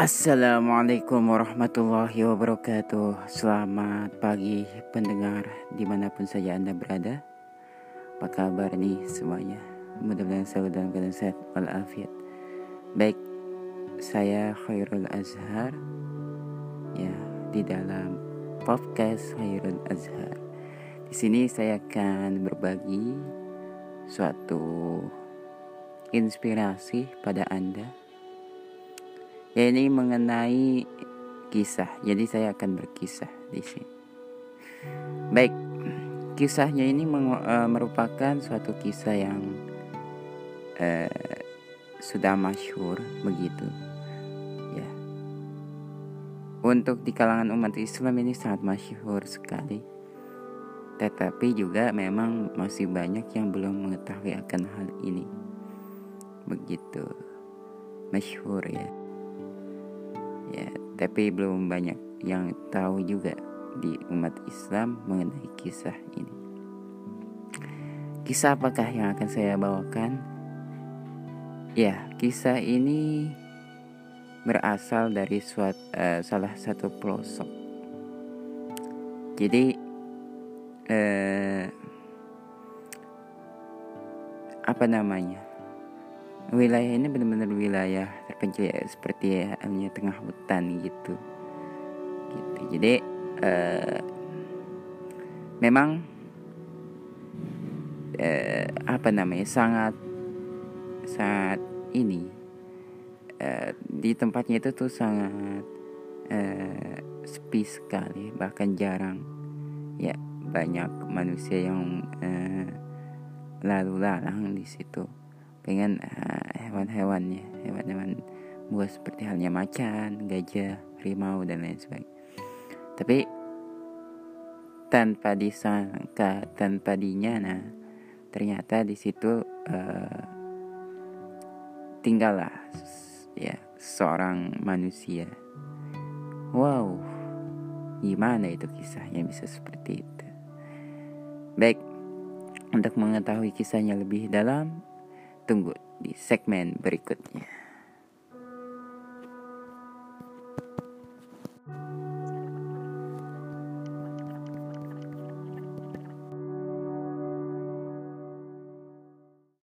Assalamualaikum warahmatullahi wabarakatuh. Selamat pagi pendengar di mana pun saja anda berada. Apa kabar nih semuanya? Mudah-mudahan selalu dalam keadaan sehat walafiat. Baik Saya Khairul Azhar Ya di dalam podcast Khairul Azhar. Di sini saya akan berbagi Suatu inspirasi pada anda ini mengenai kisah. Jadi saya akan berkisah di sini. Baik. Kisahnya ini uh, merupakan suatu kisah yang uh, sudah masyhur begitu. Ya. Untuk di kalangan umat Islam ini sangat masyhur sekali. Tetapi juga memang masih banyak yang belum mengetahui akan hal ini. Begitu. Masyhur ya ya tapi belum banyak yang tahu juga di umat Islam mengenai kisah ini. Kisah apakah yang akan saya bawakan? Ya kisah ini berasal dari suat, uh, salah satu pelosok. Jadi uh, apa namanya wilayah ini benar-benar wilayah terpencil ya seperti halnya tengah hutan gitu. Gitu. Jadi uh, memang uh, apa namanya sangat saat ini uh, di tempatnya itu tuh sangat uh, sepi sekali bahkan jarang ya banyak manusia yang uh, lalu lalang di situ pengen uh, hewan-hewannya hewan-hewan buas seperti halnya macan gajah harimau dan lain sebagainya. Tapi tanpa disangka tanpa dinyana ternyata di situ uh, tinggallah ya seorang manusia. Wow gimana itu kisahnya bisa seperti itu? Baik untuk mengetahui kisahnya lebih dalam Tunggu di segmen berikutnya.